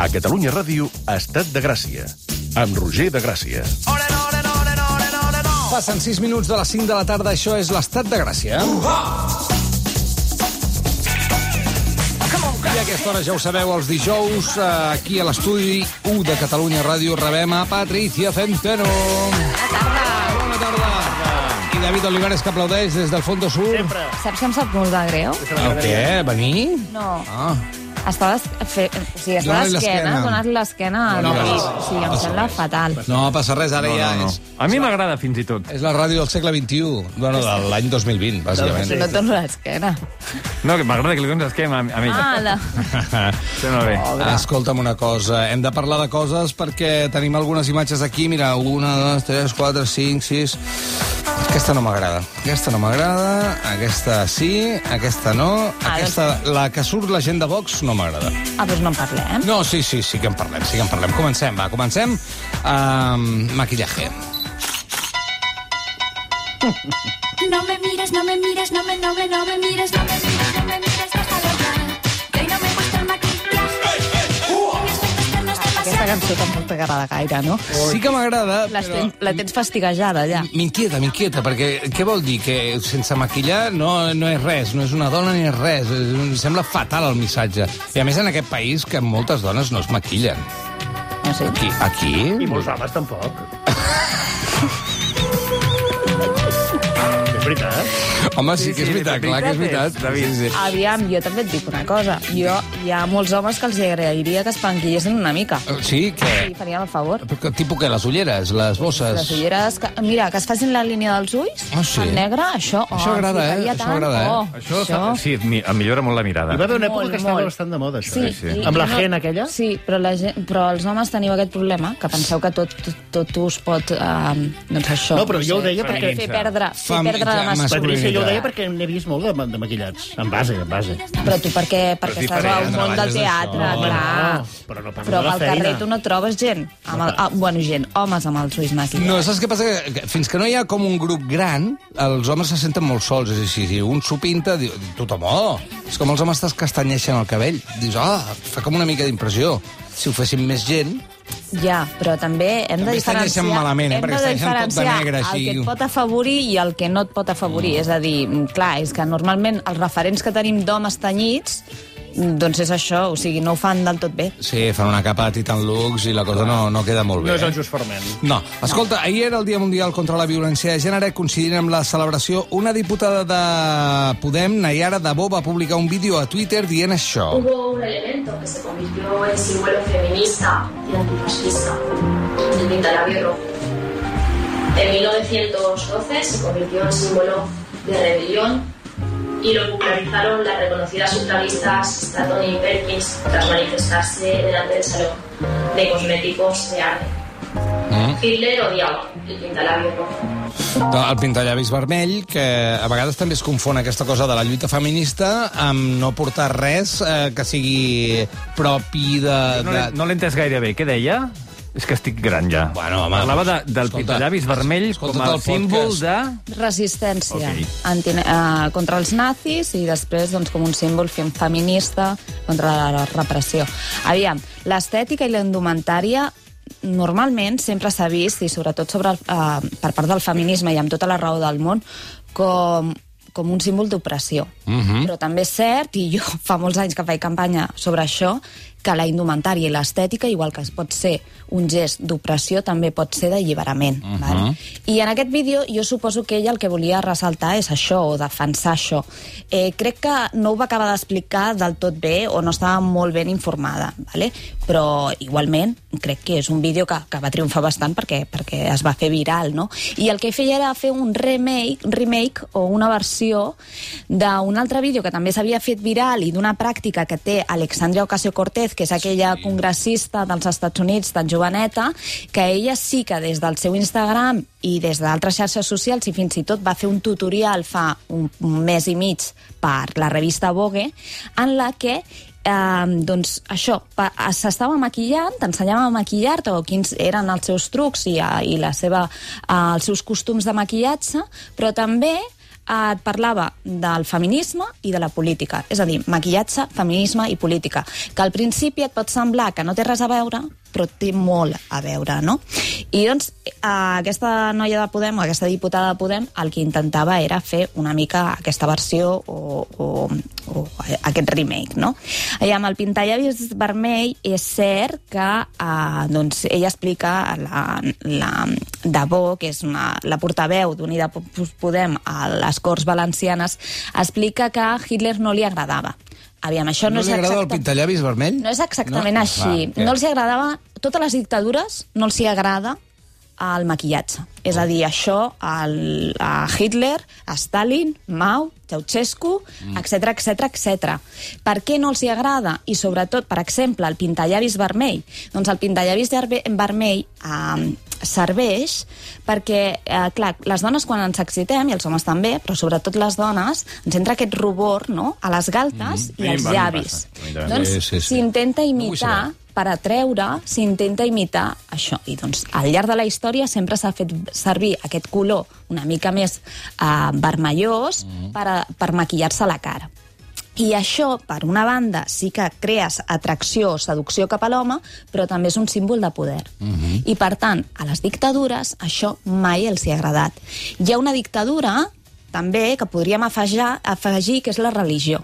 A Catalunya Ràdio, Estat de Gràcia. Amb Roger de Gràcia. Passen 6 minuts de les 5 de la tarda, això és l'estat de Gràcia. I a aquesta hora ja ho sabeu, els dijous, eh, aquí a l'estudi 1 de Catalunya Ràdio, rebem a Patricia Centeno. Bona tarda. I David Olivares, que aplaudeix des del Fondo Sur. Sempre. Saps que em sap molt de greu? El què? Venir? No. Ah. Estava fe... o sigui, està Dóna-li d'esquena, l'esquena. donat l'esquena al No, no, sigui, em sembla res. fatal. No passa res, ara No, ja no, no. és... A mi m'agrada fins i tot. És la ràdio del segle XXI, bueno, de l'any 2020, bàsicament. Si no et dono l'esquena. No, que m'agrada que li donis esquema a, a ella. Ah, la... Sembla bé. Escolta'm una cosa, hem de parlar de coses perquè tenim algunes imatges aquí, mira, una, dos, tres, quatre, cinc, sis... Aquesta no m'agrada. Aquesta no m'agrada, aquesta sí, aquesta no, Ah, aquesta, la que surt la gent de Vox no m'agrada. Ah, doncs no en parlem. No, sí, sí, sí que en parlem, sí que en parlem. Comencem, va, comencem amb maquillaje. No me mires, no me mires, no me, no me, no me mires, no me mires, cançó tampoc t'agrada gaire, no? Sí que m'agrada, La, però... ten, la tens fastiguejada, ja. M'inquieta, m'inquieta, perquè què vol dir? Que sense maquillar no, no és res, no és una dona ni és res. Em sembla fatal el missatge. I a més en aquest país que moltes dones no es maquillen. No sé. Aquí? Aquí? I molts homes tampoc. és veritat. Home, sí, Sí, que és sí, veritat, la clar que és veritat David. Sí, sí. Aviam, jo també et dic una cosa. Jo, hi ha molts homes que els agrairia que es penquillessin una mica. Sí, que... Sí, farien el favor. Però Tipus què? Les ulleres, les bosses... Les ulleres... Que, mira, que es facin la línia dels ulls, Ah, sí? en negre, això... Oh, Això agrada, eh? ficaria Això tant. agrada, eh? Oh, Això, fa- sí, millora molt la mirada. Hi va haver una època Molt, que estava molt. bastant de moda, això. Sí, sí. i- Amb la no- gent aquella? Sí, però, la gent, però els homes teniu aquest problema, que penseu que tot, tot, tot us pot... Uh, doncs això. No, però jo ho deia perquè- Fer perdre, fer perdre la mas- masculinitat. Patricia, jo ho deia perquè n'he vist molt de, de maquillats. En base, en base. Però tu perquè, perquè estàs al diferent, món del teatre, d'això. clar. No, però no però feina. carrer tu no trobes gent. Amb el, ah, bueno, gent, homes amb els ulls maquillats. No, saps què passa? Que- que Fins que no hi ha com un grup gran, els homes se senten molt sols. És a dir, si un s'ho pinta, diu, tothom, oh! És com els homes t'es castanyeixen el cabell. Dius, ah, fa com una mica d'impressió. Si ho fessin més gent... Ja, però també hem També de diferenciar... malament, eh, hem perquè de deixant tot de diferenciar negre, així. el que et pot afavorir i el que no et pot afavorir. Mm. És a dir, clar, és que normalment els referents que tenim d'homes tenyits doncs és això, o sigui, no ho fan del tot bé. Sí, fan una capa de Titan Lux i la cosa no, no queda molt bé. No és el eh? Just Forment. No. Escolta, ahir era el Dia Mundial contra la Violència de Gènere, coincidint amb la celebració, una diputada de Podem, Nayara Dabó, va publicar un vídeo a Twitter dient això. Hubo un elemento que se convirtió en símbolo feminista y antifascista, el pintalabio rojo. En 1912 se convirtió en símbolo de rebelión y lo popularizaron las reconocidas ultralistas Stratton y Perkins tras manifestarse delante del salón de cosméticos de arte. Hitler odiaba el pintalabio rojo. El pintallavis vermell, que a vegades també es confon aquesta cosa de la lluita feminista amb no portar res eh, que sigui propi de... No de... l'he no l'he entès gaire bé. Què deia? És que estic gran ja. Bueno, home, Parlava de, del escolta, pintallavis vermell com a símbol podcast. de... Resistència Ok. anti, uh, contra els nazis i després doncs, com un símbol fem- feminista contra la repressió. Aviam, l'estètica i la indumentària normalment sempre s'ha vist, i sobretot sobre el, uh, per part del feminisme i amb tota la raó del món, com com un símbol d'opressió. Mhm. Però també és cert, i jo fa molts anys que faig campanya sobre això, que la indumentària i l'estètica, igual que es pot ser un gest d'opressió, també pot ser d'alliberament. Mhm. val? I en aquest vídeo jo suposo que ella el que volia ressaltar és això, o defensar això. Eh, crec que no ho va acabar d'explicar del tot bé o no estava molt ben informada, vale? però igualment crec que és un vídeo que, que va triomfar bastant perquè, perquè es va fer viral, no? I el que feia era fer un remake, remake o una versió d'un altre vídeo que també s'havia fet viral i d'una pràctica que té Alexandria Ocasio-Cortez, que és aquella sí. congressista dels Estats Units tan joveneta, que ella sí que des del seu Instagram i des d'altres xarxes socials i fins i tot va fer un tutorial fa un, un mes i mig per la revista Vogue en la que eh, doncs això, s'estava maquillant, t'ensenyava a maquillar-te o quins eren els seus trucs i, eh, i la seva, eh, els seus costums de maquillatge, però també et parlava del feminisme i de la política. És a dir, maquillatge, feminisme i política. Que al principi et pot semblar que no té res a veure, però té molt a veure, no? I doncs aquesta noia de Podem, o aquesta diputada de Podem, el que intentava era fer una mica aquesta versió o, o, o aquest remake, no? I amb el pintallavis vermell és cert que eh, doncs, ella explica la, la Debò, que és una, la portaveu d'Unida Podem a les Corts Valencianes, explica que Hitler no li agradava. Aviam, això no, No és agrada el pintallavis vermell? no és exactament No? així. Clar, no els agradava... Totes les dictadures no els hi agrada el maquillatge. És a dir, això al, a Hitler, a Stalin, Mao, Ceausescu, etc etc etc. Per què no els hi agrada? I sobretot, per exemple, el pintallavis vermell. Doncs el pintallavis vermell eh, serveix perquè, eh, clar, les dones quan ens excitem, i els homes també, però sobretot les dones, ens entra aquest rubor no? a les galtes Mm. i A mi als llavis. Doncs Sí, sí, sí. s'intenta imitar. Per atreure, s'intenta imitar això. I doncs, al llarg de la història sempre s'ha fet servir aquest color una mica més eh, vermellós Mm. per, a, per maquillar-se la cara. I això, per una banda, sí que crees atracció o seducció cap a l'home, però també és un símbol de poder. I, per tant, a les dictadures això mai els hi ha agradat. Hi ha una dictadura, també, que podríem afegir, afegir que és la religió.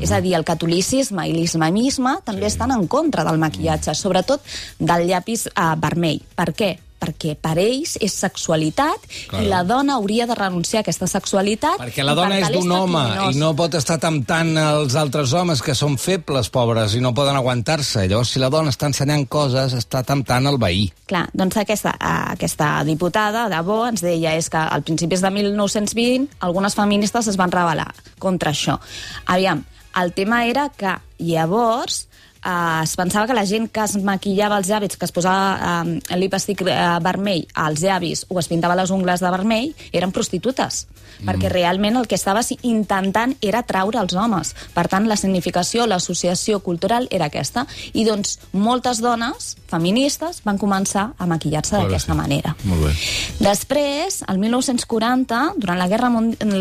És a dir, el catolicisme i l'islamisme també estan en contra del maquillatge, sobretot del llapis eh, vermell. Per què? Perquè per ells és sexualitat Claro. i la dona hauria de renunciar a aquesta sexualitat. Perquè la i per dona és d'un home i no pot estar temptant els altres homes que són febles, pobres, i no poden aguantar-se. Llavors, si la dona està ensenyant coses, està temptant el veí. Clar, doncs aquesta, eh, aquesta diputada de Bo ens deia és que al principis de 1920 algunes feministes es van rebel·lar contra això. Aviam, el tema era que llavors eh, es pensava que la gent que es maquillava els llavis, que es posava eh, lipstick eh, vermell als llavis o es pintava les ungles de vermell, eren prostitutes. Mm. Perquè realment el que estaves intentant era atraure els homes. Per tant, la significació, l'associació cultural era aquesta. I doncs moltes dones feministes van començar a maquillar-se d'aquesta sí. manera. Molt bé. Després, el 1940, durant la, guerra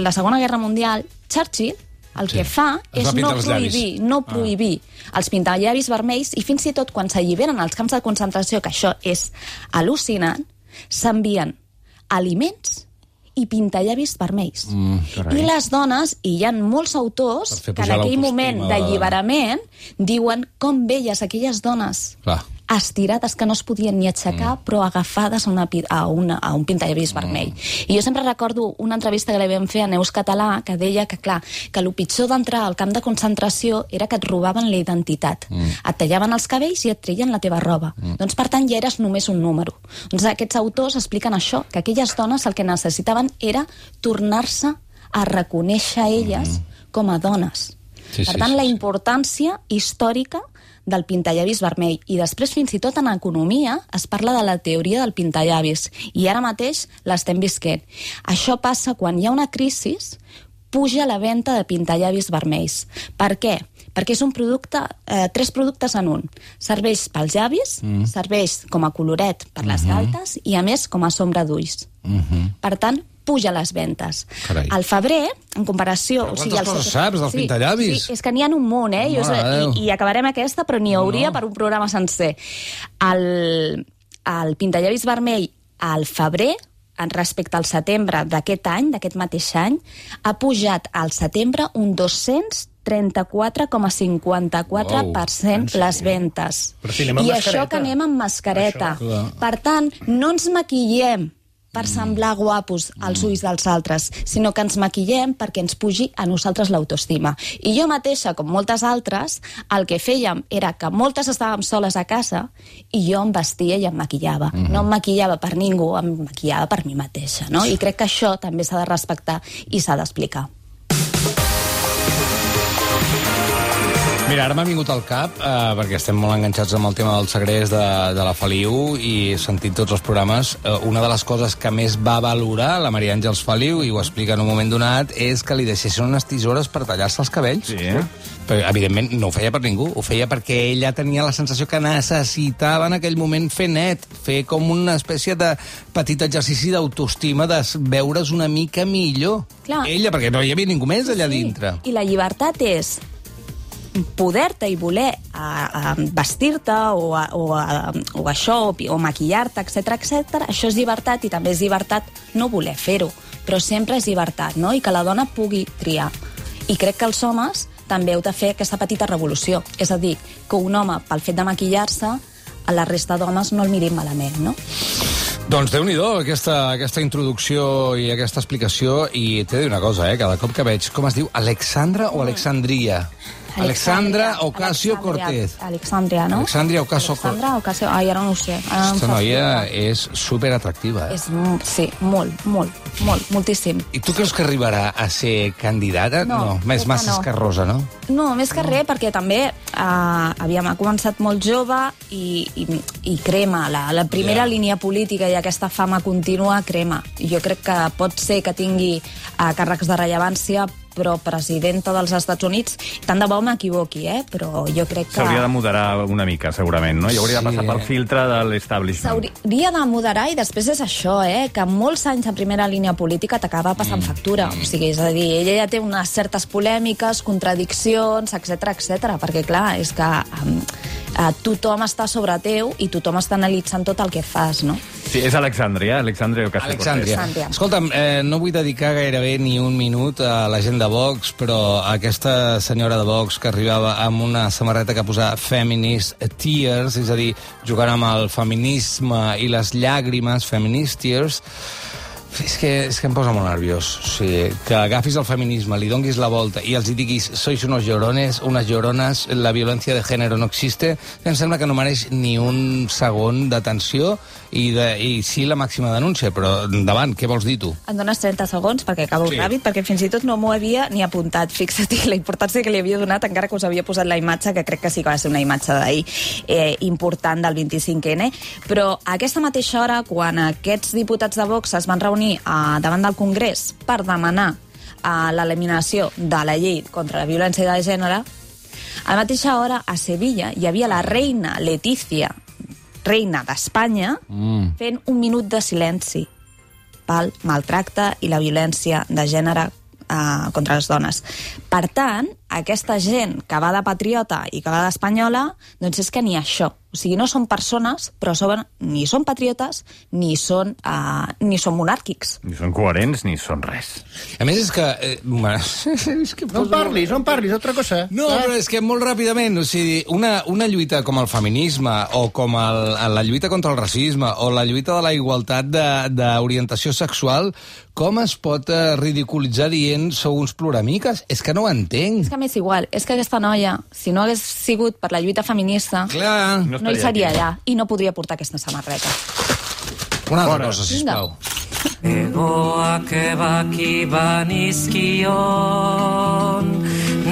la Segona Guerra Mundial, Churchill el Sí. que fa Es és no prohibir, no Ah. prohibir els pintallavis vermells i fins i tot quan s'alliberen als camps de concentració, que això és al·lucinant, s'envien aliments i pintallavis vermells. Mm, carai. I les dones, i hi ha molts autors que en aquell moment d'alliberament diuen com veies aquelles dones Clar. Estirades que no es podien ni aixecar, mm. però agafades a, una, a, una, a un pintallavis mm. vermell. I jo sempre recordo una entrevista que li vam fer a Neus Català que deia que, clar, que el pitjor d'entrar al camp de concentració era que et robaven la identitat. Mm. Et tallaven els cabells i et treien la teva roba. Mm. Doncs, per tant, ja eres només un número. Doncs aquests autors expliquen això, que aquelles dones el que necessitaven era tornar-se a reconèixer elles mm. com a dones. Sí, per tant, sí, la sí. importància històrica del pintallavis vermell. I després, fins i tot en economia, es parla de la teoria del pintallavis. I ara mateix l'estem visquent. Això passa quan hi ha una crisi, puja la venda de pintallavis vermells. Per què? Perquè és un producte, eh, tres productes en un. Serveix pels llavis, mm. serveix com a coloret per les Mhm. galtes i, a més, com a sombra d'ulls. Mm -hmm. Per tant, puja les ventes. Carai. Al febrer, en comparació... Però quantes coses saps dels sí, pintallavis? Sí, és que n'hi ha un munt, eh? Jo, i, I acabarem aquesta, però n'hi hauria no. per un programa sencer. El, el pintallavis vermell al febrer, en respecte al setembre d'aquest any, d'aquest mateix any, ha pujat al setembre un 234,54% Wow. les ventes. Però si I això que anem amb mascareta. Això, clar. Per tant, no ens maquillem per semblar guapos als ulls dels altres, sinó que ens maquillem perquè ens pugi a nosaltres l'autoestima. I jo mateixa, com moltes altres, el que fèiem era que moltes estàvem soles a casa i jo em vestia i em maquillava. No em maquillava per ningú, em maquillava per mi mateixa. No? I crec que això també s'ha de respectar i s'ha d'explicar. Mira, ara m'ha vingut al cap, eh, perquè estem molt enganxats amb el tema del segrest de, de la Feliu i he sentit tots els programes. Eh, una de les coses que més va valorar la Maria Àngels Feliu, i ho explica en un moment donat, és que li deixessin unes tisores per tallar-se els cabells. Sí. Però, evidentment, no ho feia per ningú. Ho feia perquè ella tenia la sensació que necessitava en aquell moment fer net, fer com una espècie de petit exercici d'autoestima, de veure's una mica millor. Clar. Ella, perquè no hi havia ningú més allà Sí, dintre. I la llibertat és poder-te i voler vestir-te o, a, o, a, o això, o, o maquillar-te, etc etc. Això és llibertat i també és llibertat no voler fer-ho, però sempre és llibertat, no? I que la dona pugui triar. I crec que els homes també heu de fer aquesta petita revolució. És a dir, que un home, pel fet de maquillar-se, a la resta d'homes no el mirin malament, no? Doncs déu nhi aquesta, aquesta introducció i aquesta explicació, i t'he de dir una cosa, eh? cada cop que veig, com es diu, Alexandra o Alexandria? Alexandra Ocasio Cortez. Alexandria, no? Alexandria Ocasio- Alexandra Ocasio... Ai, ara no ho sé. Ara Aquesta noia és super atractiva. Eh? És, sí, molt, molt, molt, moltíssim. I tu creus que arribarà a ser candidata? No, més crec que massa no. escarrosa, no? No, més que res, perquè també eh, aviam, ha començat molt jove i, i, i crema. La, la primera Ja. línia política i aquesta fama contínua crema. Jo crec que pot ser que tingui eh, càrrecs de rellevància, però presidenta dels Estats Units, tant de bo m'equivoqui, eh? però jo crec que... S'hauria de moderar una mica, segurament, no? I hauria de Sí. passar pel filtre de l'establishment. S'hauria de moderar i després és això, eh? que molts anys a primera línia política t'acaba passant mm. factura. O sigui, és a dir, ella ja té unes certes polèmiques, contradiccions, etc etc. perquè clar, és que um, uh, tothom està sobre teu i tothom està analitzant tot el que fas, no? Sí, és Alexandria, Alexandria Ocasio Alexandria. Alexandria. Escolta'm, eh, no vull dedicar gairebé ni un minut a la gent de Vox, però aquesta senyora de Vox que arribava amb una samarreta que posava Feminist Tears, és a dir, jugant amb el feminisme i les llàgrimes, Feminist Tears, és que, és que em posa molt nerviós. O sigui, que agafis el feminisme, li donguis la volta i els hi diguis sois unos llorones, unes llorones, la violència de gènere no existe, em sembla que no mereix ni un segon d'atenció i, de, i sí la màxima denúncia, però endavant, què vols dir tu? Em dones 30 segons perquè acabo Sí. sí. ràpid, perquè fins i tot no m'ho havia ni apuntat. Fixa't la importància que li havia donat, encara que us havia posat la imatge, que crec que sí que va ser una imatge d'ahir eh, important del 25N. Però a aquesta mateixa hora, quan aquests diputats de Vox es van reunir eh, davant del Congrés per demanar eh, l'eliminació de la llei contra la violència de gènere, a la mateixa hora, a Sevilla, hi havia la reina Letícia, reina d'Espanya, Mm. fent un minut de silenci pel maltracte i la violència de gènere eh, contra les dones. Per tant, aquesta gent que va de patriota i que va d'espanyola, doncs és que ni això. O sigui, no són persones, però són, ni són patriotes, ni són, uh, ni són monàrquics. Ni són coherents ni són res. A més, és que... Eh, bueno, és que No en parlis, no en parlis, altra cosa. No, Ah. però és que molt ràpidament, o sigui, una, una lluita com el feminisme o com el, la lluita contra el racisme o la lluita de la igualtat de- d'orientació sexual, com es pot eh, ridiculitzar dient sou uns ploramiques? És que no ho entenc. És que m'és igual, és que aquesta noia, si no hagués sigut per la lluita feminista, Clar, No no hi estaria seria aquí. allà i no podria portar aquesta samarreta. una altra Fora. cosa, sisplau. Egoak ebaki banizkion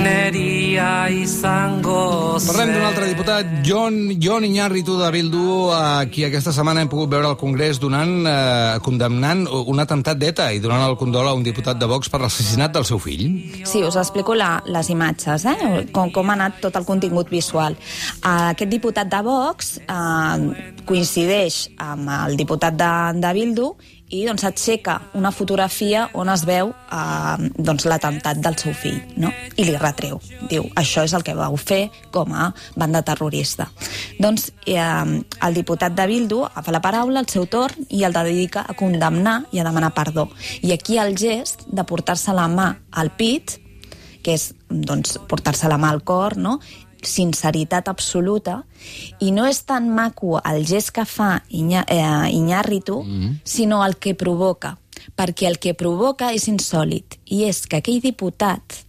Neria izango zen Parlem d'un altre diputat, Jon, Jon Iñárritu de Bildu, a qui aquesta setmana hem pogut veure al Congrés donant, eh, condemnant un atemptat d'ETA i donant el condol a un diputat de Vox per l'assassinat del seu fill. Sí, us explico la, les imatges, eh? com, com ha anat tot el contingut visual. Uh, aquest diputat de Vox uh, coincideix amb el diputat de, de Bildu i doncs aixeca una fotografia on es veu uh, doncs, l'atemptat del seu fill, no? i li retreu. Diu, això és el que vau fer com a banda terrorista. Doncs eh, el diputat de Bildu agafa la paraula al seu torn i el dedica a condemnar i a demanar perdó. I aquí el gest de portar-se la mà al pit, que és doncs, portar-se la mà al cor, no? Sinceritat absoluta, i no és tan maco el gest que fa Iña, eh, Iñárritu, mm. sinó el que provoca, perquè el que provoca és insòlid, i és que aquell diputat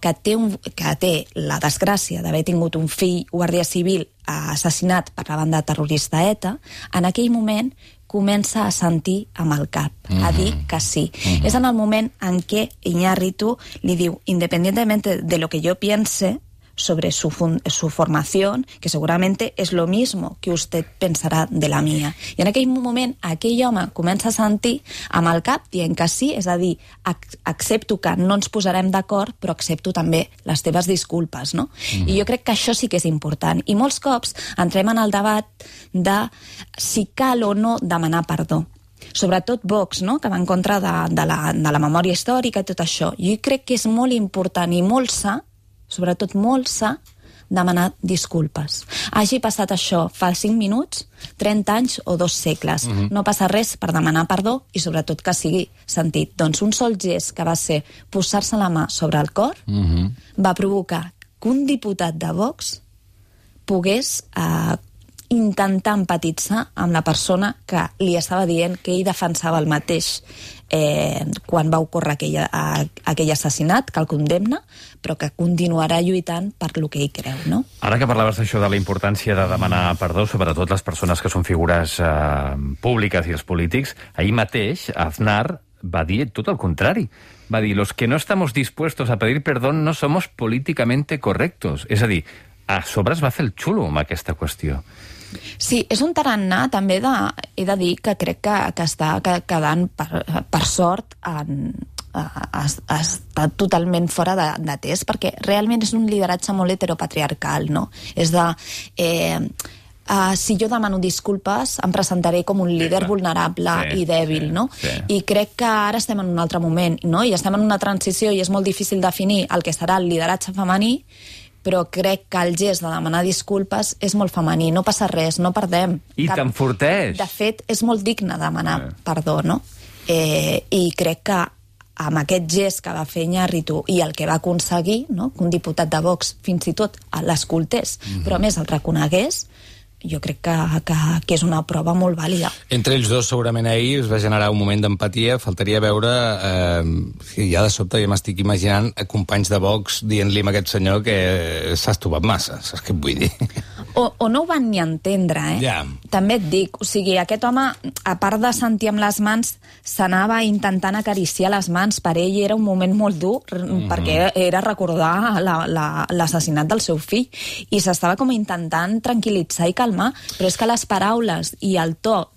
que té, un, que té la desgràcia d'haver tingut un fill guàrdia civil assassinat per la banda terrorista ETA, en aquell moment comença a sentir amb el cap, mm -hmm. a dir que sí. Mm -hmm. És en el moment en què Iñárritu li diu, independientemente de lo que yo piense, sobre su, su formación, que seguramente és lo mismo que usted pensarà de la mia. I en aquell moment, aquell home comença a sentir amb el cap dient que sí, és a dir, ac accepto que no ens posarem d'acord, però accepto també les teves disculpes, no? Mm. I jo crec que això sí que és important. I molts cops entrem en el debat de si cal o no demanar perdó sobretot Vox, no? que va en contra de, de, la, de la memòria històrica i tot això. Jo crec que és molt important i molt sa, sobretot molt sa, demanar disculpes. Hagi passat això fa 5 minuts, 30 anys o dos segles. Mm -hmm. No passa res per demanar perdó i sobretot que sigui sentit. Doncs un sol gest que va ser posar-se la mà sobre el cor mm -hmm. va provocar que un diputat de Vox pogués eh, intentar empatitzar amb la persona que li estava dient que ell defensava el mateix eh, quan va ocórrer aquell, a, aquell assassinat, que el condemna, però que continuarà lluitant per lo que ell creu, no? Ara que parlaves d'això de la importància de demanar perdó, sobretot les persones que són figures eh, públiques i els polítics, ahir mateix Aznar va dir tot el contrari. Va dir, los que no estamos dispuestos a pedir perdón no somos políticamente correctos. És a dir, a sobre es va fer el xulo amb aquesta qüestió. Sí, és un tarannà també de, he de dir que crec que, que està que- quedant per, per sort en, ha, ha estat totalment fora de, de test perquè realment és un lideratge molt heteropatriarcal, no? És de... Eh, Uh, si jo demano disculpes, em presentaré com un líder clar. vulnerable Sí, i dèbil, sí, no? sí. I crec que ara estem en un altre moment, no? I estem en una transició i és molt difícil definir el que serà el lideratge femení, però crec que el gest de demanar disculpes és molt femení, no passa res, no perdem. I Cap- t'enforteix. De fet, és molt digne demanar Sí. perdó, no? Eh, I crec que amb aquest gest que va fer Iñárritu i el que va aconseguir, no? que un diputat de Vox fins i tot l'escoltés, Mhm. però a més el reconegués, jo crec que, que, que és una prova molt vàlida. Entre ells dos, segurament ahir es va generar un moment d'empatia. Faltaria veure... Eh, que ja de sobte ja m'estic imaginant eh, companys de Vox dient-li a aquest senyor que s'ha estopat massa, saps què vull dir? O, o no ho van ni entendre, eh? Ja. També et dic, o sigui, aquest home, a part de sentir amb les mans, s'anava intentant acariciar les mans. Per ell era un moment molt dur, mm -hmm. perquè era recordar la- la- l'assassinat del seu fill. I s'estava com intentant tranquil·litzar i calmar, però és que les paraules i el to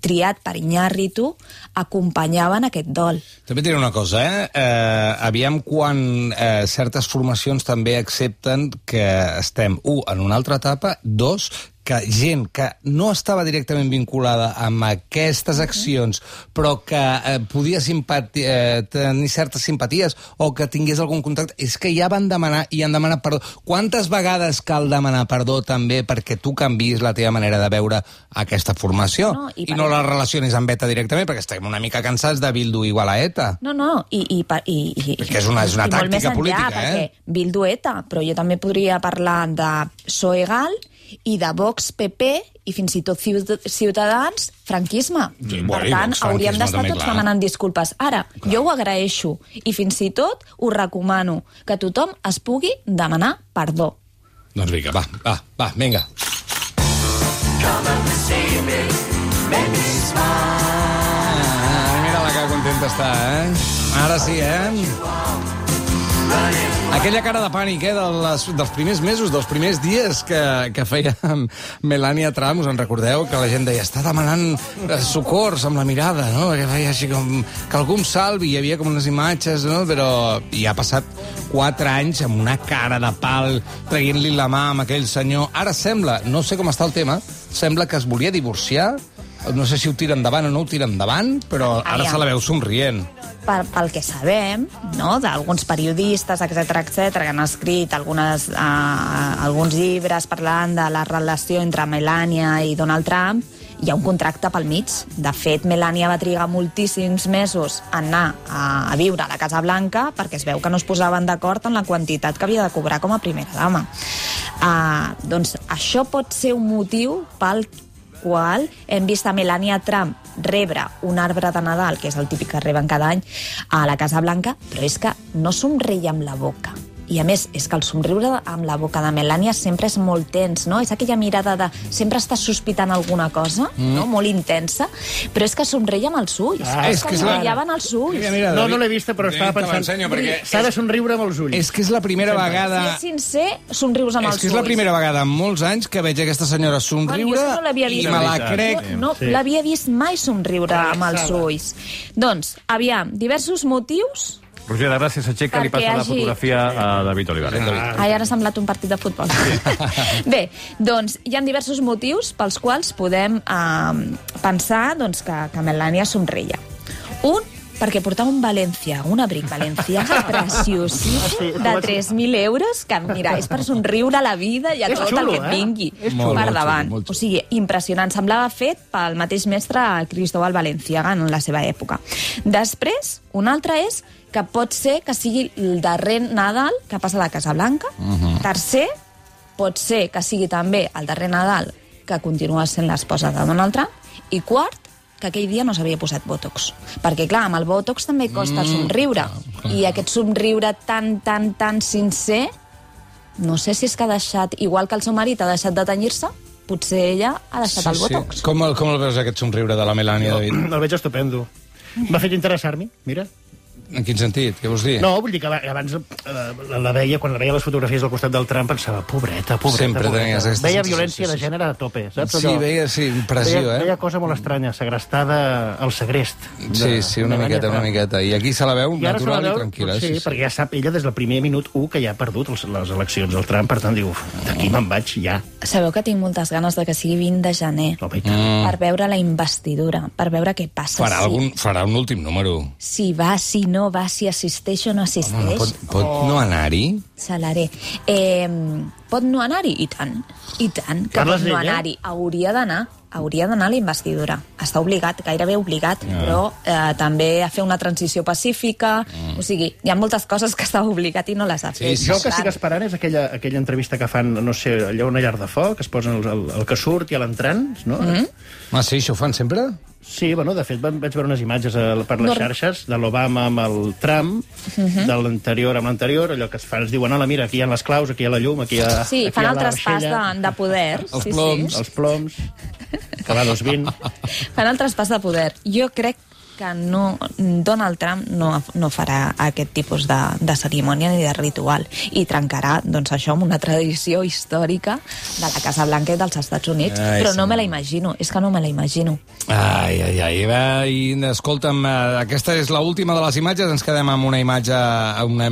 triat per Iñárritu acompanyaven aquest dol. També diré una cosa, eh? eh aviam quan eh, certes formacions també accepten que estem, un, en una altra etapa, dos, que gent que no estava directament vinculada amb aquestes accions, però que eh, podia simpati eh, tenir certes simpaties o que tingués algun contacte, és que ja van demanar i han demanat perdó. Quantes vegades cal demanar perdó també perquè tu canvis la teva manera de veure aquesta formació No, i i, no la relacionis amb ETA directament, perquè estem una mica cansats de Bildu igual a ETA. No, no, i... i, i, i que és una- és una tàctica enllà, política, eh? Perquè Bildu ETA, però jo també podria parlar de Soegal i de Vox PP i fins i tot Ciut- Ciutadans franquisme. Sí, per bueno, tant, hauríem d'estar tots clar. demanant disculpes. Ara, jo ho agraeixo i fins i tot ho recomano, que tothom es pugui demanar perdó. Doncs vinga, va, va, va, vinga. Ah, mira la que contenta està, eh? Ara sí, eh? Aquella cara de pànic, eh, de les, dels primers mesos, dels primers dies que, que feia Melania Trump, us en recordeu? Que la gent deia, està demanant eh, socors amb la mirada, no? Que feia així com que algú em salvi, hi havia com unes imatges, no? Però i ha passat quatre anys amb una cara de pal, traient-li la mà amb aquell senyor. Ara sembla, no sé com està el tema, sembla que es volia divorciar, no sé si ho tira endavant o no ho tira endavant, però ara Aviam. se la veu somrient. per, pel que sabem, no? d'alguns periodistes, etc etc que han escrit algunes, uh, alguns llibres parlant de la relació entre Melania i Donald Trump, hi ha un contracte pel mig. De fet, Melania va trigar moltíssims mesos a anar a, a viure a la Casa Blanca perquè es veu que no es posaven d'acord en la quantitat que havia de cobrar com a primera dama. Uh, doncs això pot ser un motiu pel qual hem vist a Melania Trump rebre un arbre de Nadal, que és el típic que reben cada any, a la Casa Blanca, però és que no somreia amb la boca. I a més, és que el somriure amb la boca de Melania sempre és molt tens, no? És aquella mirada de sempre estàs sospitant alguna cosa, mm. no? Molt intensa, però és que somreia amb els ulls. Ah, és, és que, que és brillaven els ulls. Mira, mira, No, no l'he vista, però estava pensant... perquè S'ha de somriure amb els ulls. És que és la primera vegada... Si és sincer, somrius amb És els que és ulls. la primera vegada en molts anys que veig aquesta senyora somriure Bueno, no l'havia i vist. me la crec. Jo no Sí. l'havia vist mai somriure amb els ulls. Doncs, aviam, diversos motius... Roger de Gràcia s'aixeca, li Perquè passa la hagi- fotografia a David Olivares. Ai, ara ha semblat un partit de futbol. Bé, doncs hi ha diversos motius pels quals podem eh, pensar doncs, que, que Melania somreia. Un, perquè portava un València, un abric valencià preciosíssim de 3.000 euros, que mira, és per somriure a la vida i a És tot xulo, el que et eh? vingui xulo. per Molt davant. xulo, molt xulo. O sigui, impressionant. Semblava fet pel mateix mestre Cristóbal Valenciaga en la seva època. Després, un altre és que pot ser que sigui el darrer Nadal que passa a la Casa Blanca. Tercer, pot ser que sigui també el darrer Nadal que continua sent l'esposa de Donald Trump. I quart, que aquell dia no s'havia posat Botox. Perquè, clar, amb el Botox també costa somriure. I aquest somriure tan, tan, tan sincer, no sé si és que ha deixat, igual que el seu marit ha deixat de tenyir-se, potser ella ha deixat el Botox. Com, el, com el veus, aquest somriure de la Melania, David? El veig estupendo. M'ha fet interessar-m'hi, mira. En quin sentit? Què vols dir? No, vull dir que aba- abans eh, la, la veia, quan la veia les fotografies al costat del Trump, pensava, pobreta, pobreta, Sempre pobreta. tenies aquesta Veia sensació, violència sí, de sí. gènere a tope, saps? Sí, veia, sí, impressió, veia, eh? Veia cosa molt estranya, segrestada al segrest. Sí, sí, una miqueta, una miqueta. I aquí se la veu I se la natural veu, i tranquil·la. sí, perquè ja sap ella des del primer minut 1 que ja ha perdut els, les eleccions del Trump, per tant diu, d'aquí me'n vaig ja. Sabeu que tinc moltes ganes de que sigui 20 de gener tant. Mm. per veure la investidura, per veure què passa. Farà, si, algun, farà un últim número. si va, si no va, si assisteix o no assisteix. No, pot pot no anar-hi? Salaré. Eh, pot no anar-hi? I tant. I tant que Parles pot no anar-hi. Hauria d'anar. Hauria d'anar a la investidura. Està obligat, gairebé obligat, Ah. però eh, també a fer una transició pacífica. Mm. O sigui, hi ha moltes coses que està obligat i no les ha fet. Jo el que estic esperant és aquella, aquella entrevista que fan, no sé, allò una llar de foc, es posen el, el, el que surt i a l'entrant, no? Mm -hmm. Ah, sí, això ho fan sempre? Sí, bueno, de fet vaig veure unes imatges a, per les xarxes de l'Obama amb el Trump, de l'anterior amb l'anterior, allò que es fan, es diuen, hola, mira, aquí hi ha les claus, aquí hi ha la llum, aquí hi ha... Sí, aquí fan hi ha el traspàs de, de poder. Els sí, ploms. Sí. Els ploms, que va a 220. Fan el traspàs de poder. Jo crec que no, Donald Trump no, no farà aquest tipus de, de cerimònia ni de ritual i trencarà doncs, això amb una tradició històrica de la Casa Blanca i dels Estats Units, Ai, però no sí. me la imagino, és que no me la imagino. Ai, ai, ai. Va, I, escolta'm, eh, aquesta és l'última de les imatges. Ens quedem amb una imatge amb una,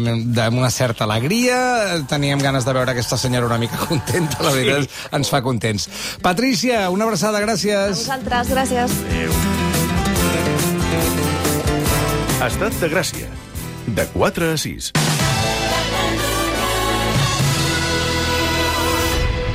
amb una certa alegria. Teníem ganes de veure aquesta senyora una mica contenta. La veritat, ens fa contents. Patrícia, una abraçada, A gràcies. vosaltres, gràcies. Estat de Gràcia. De 4 a 6.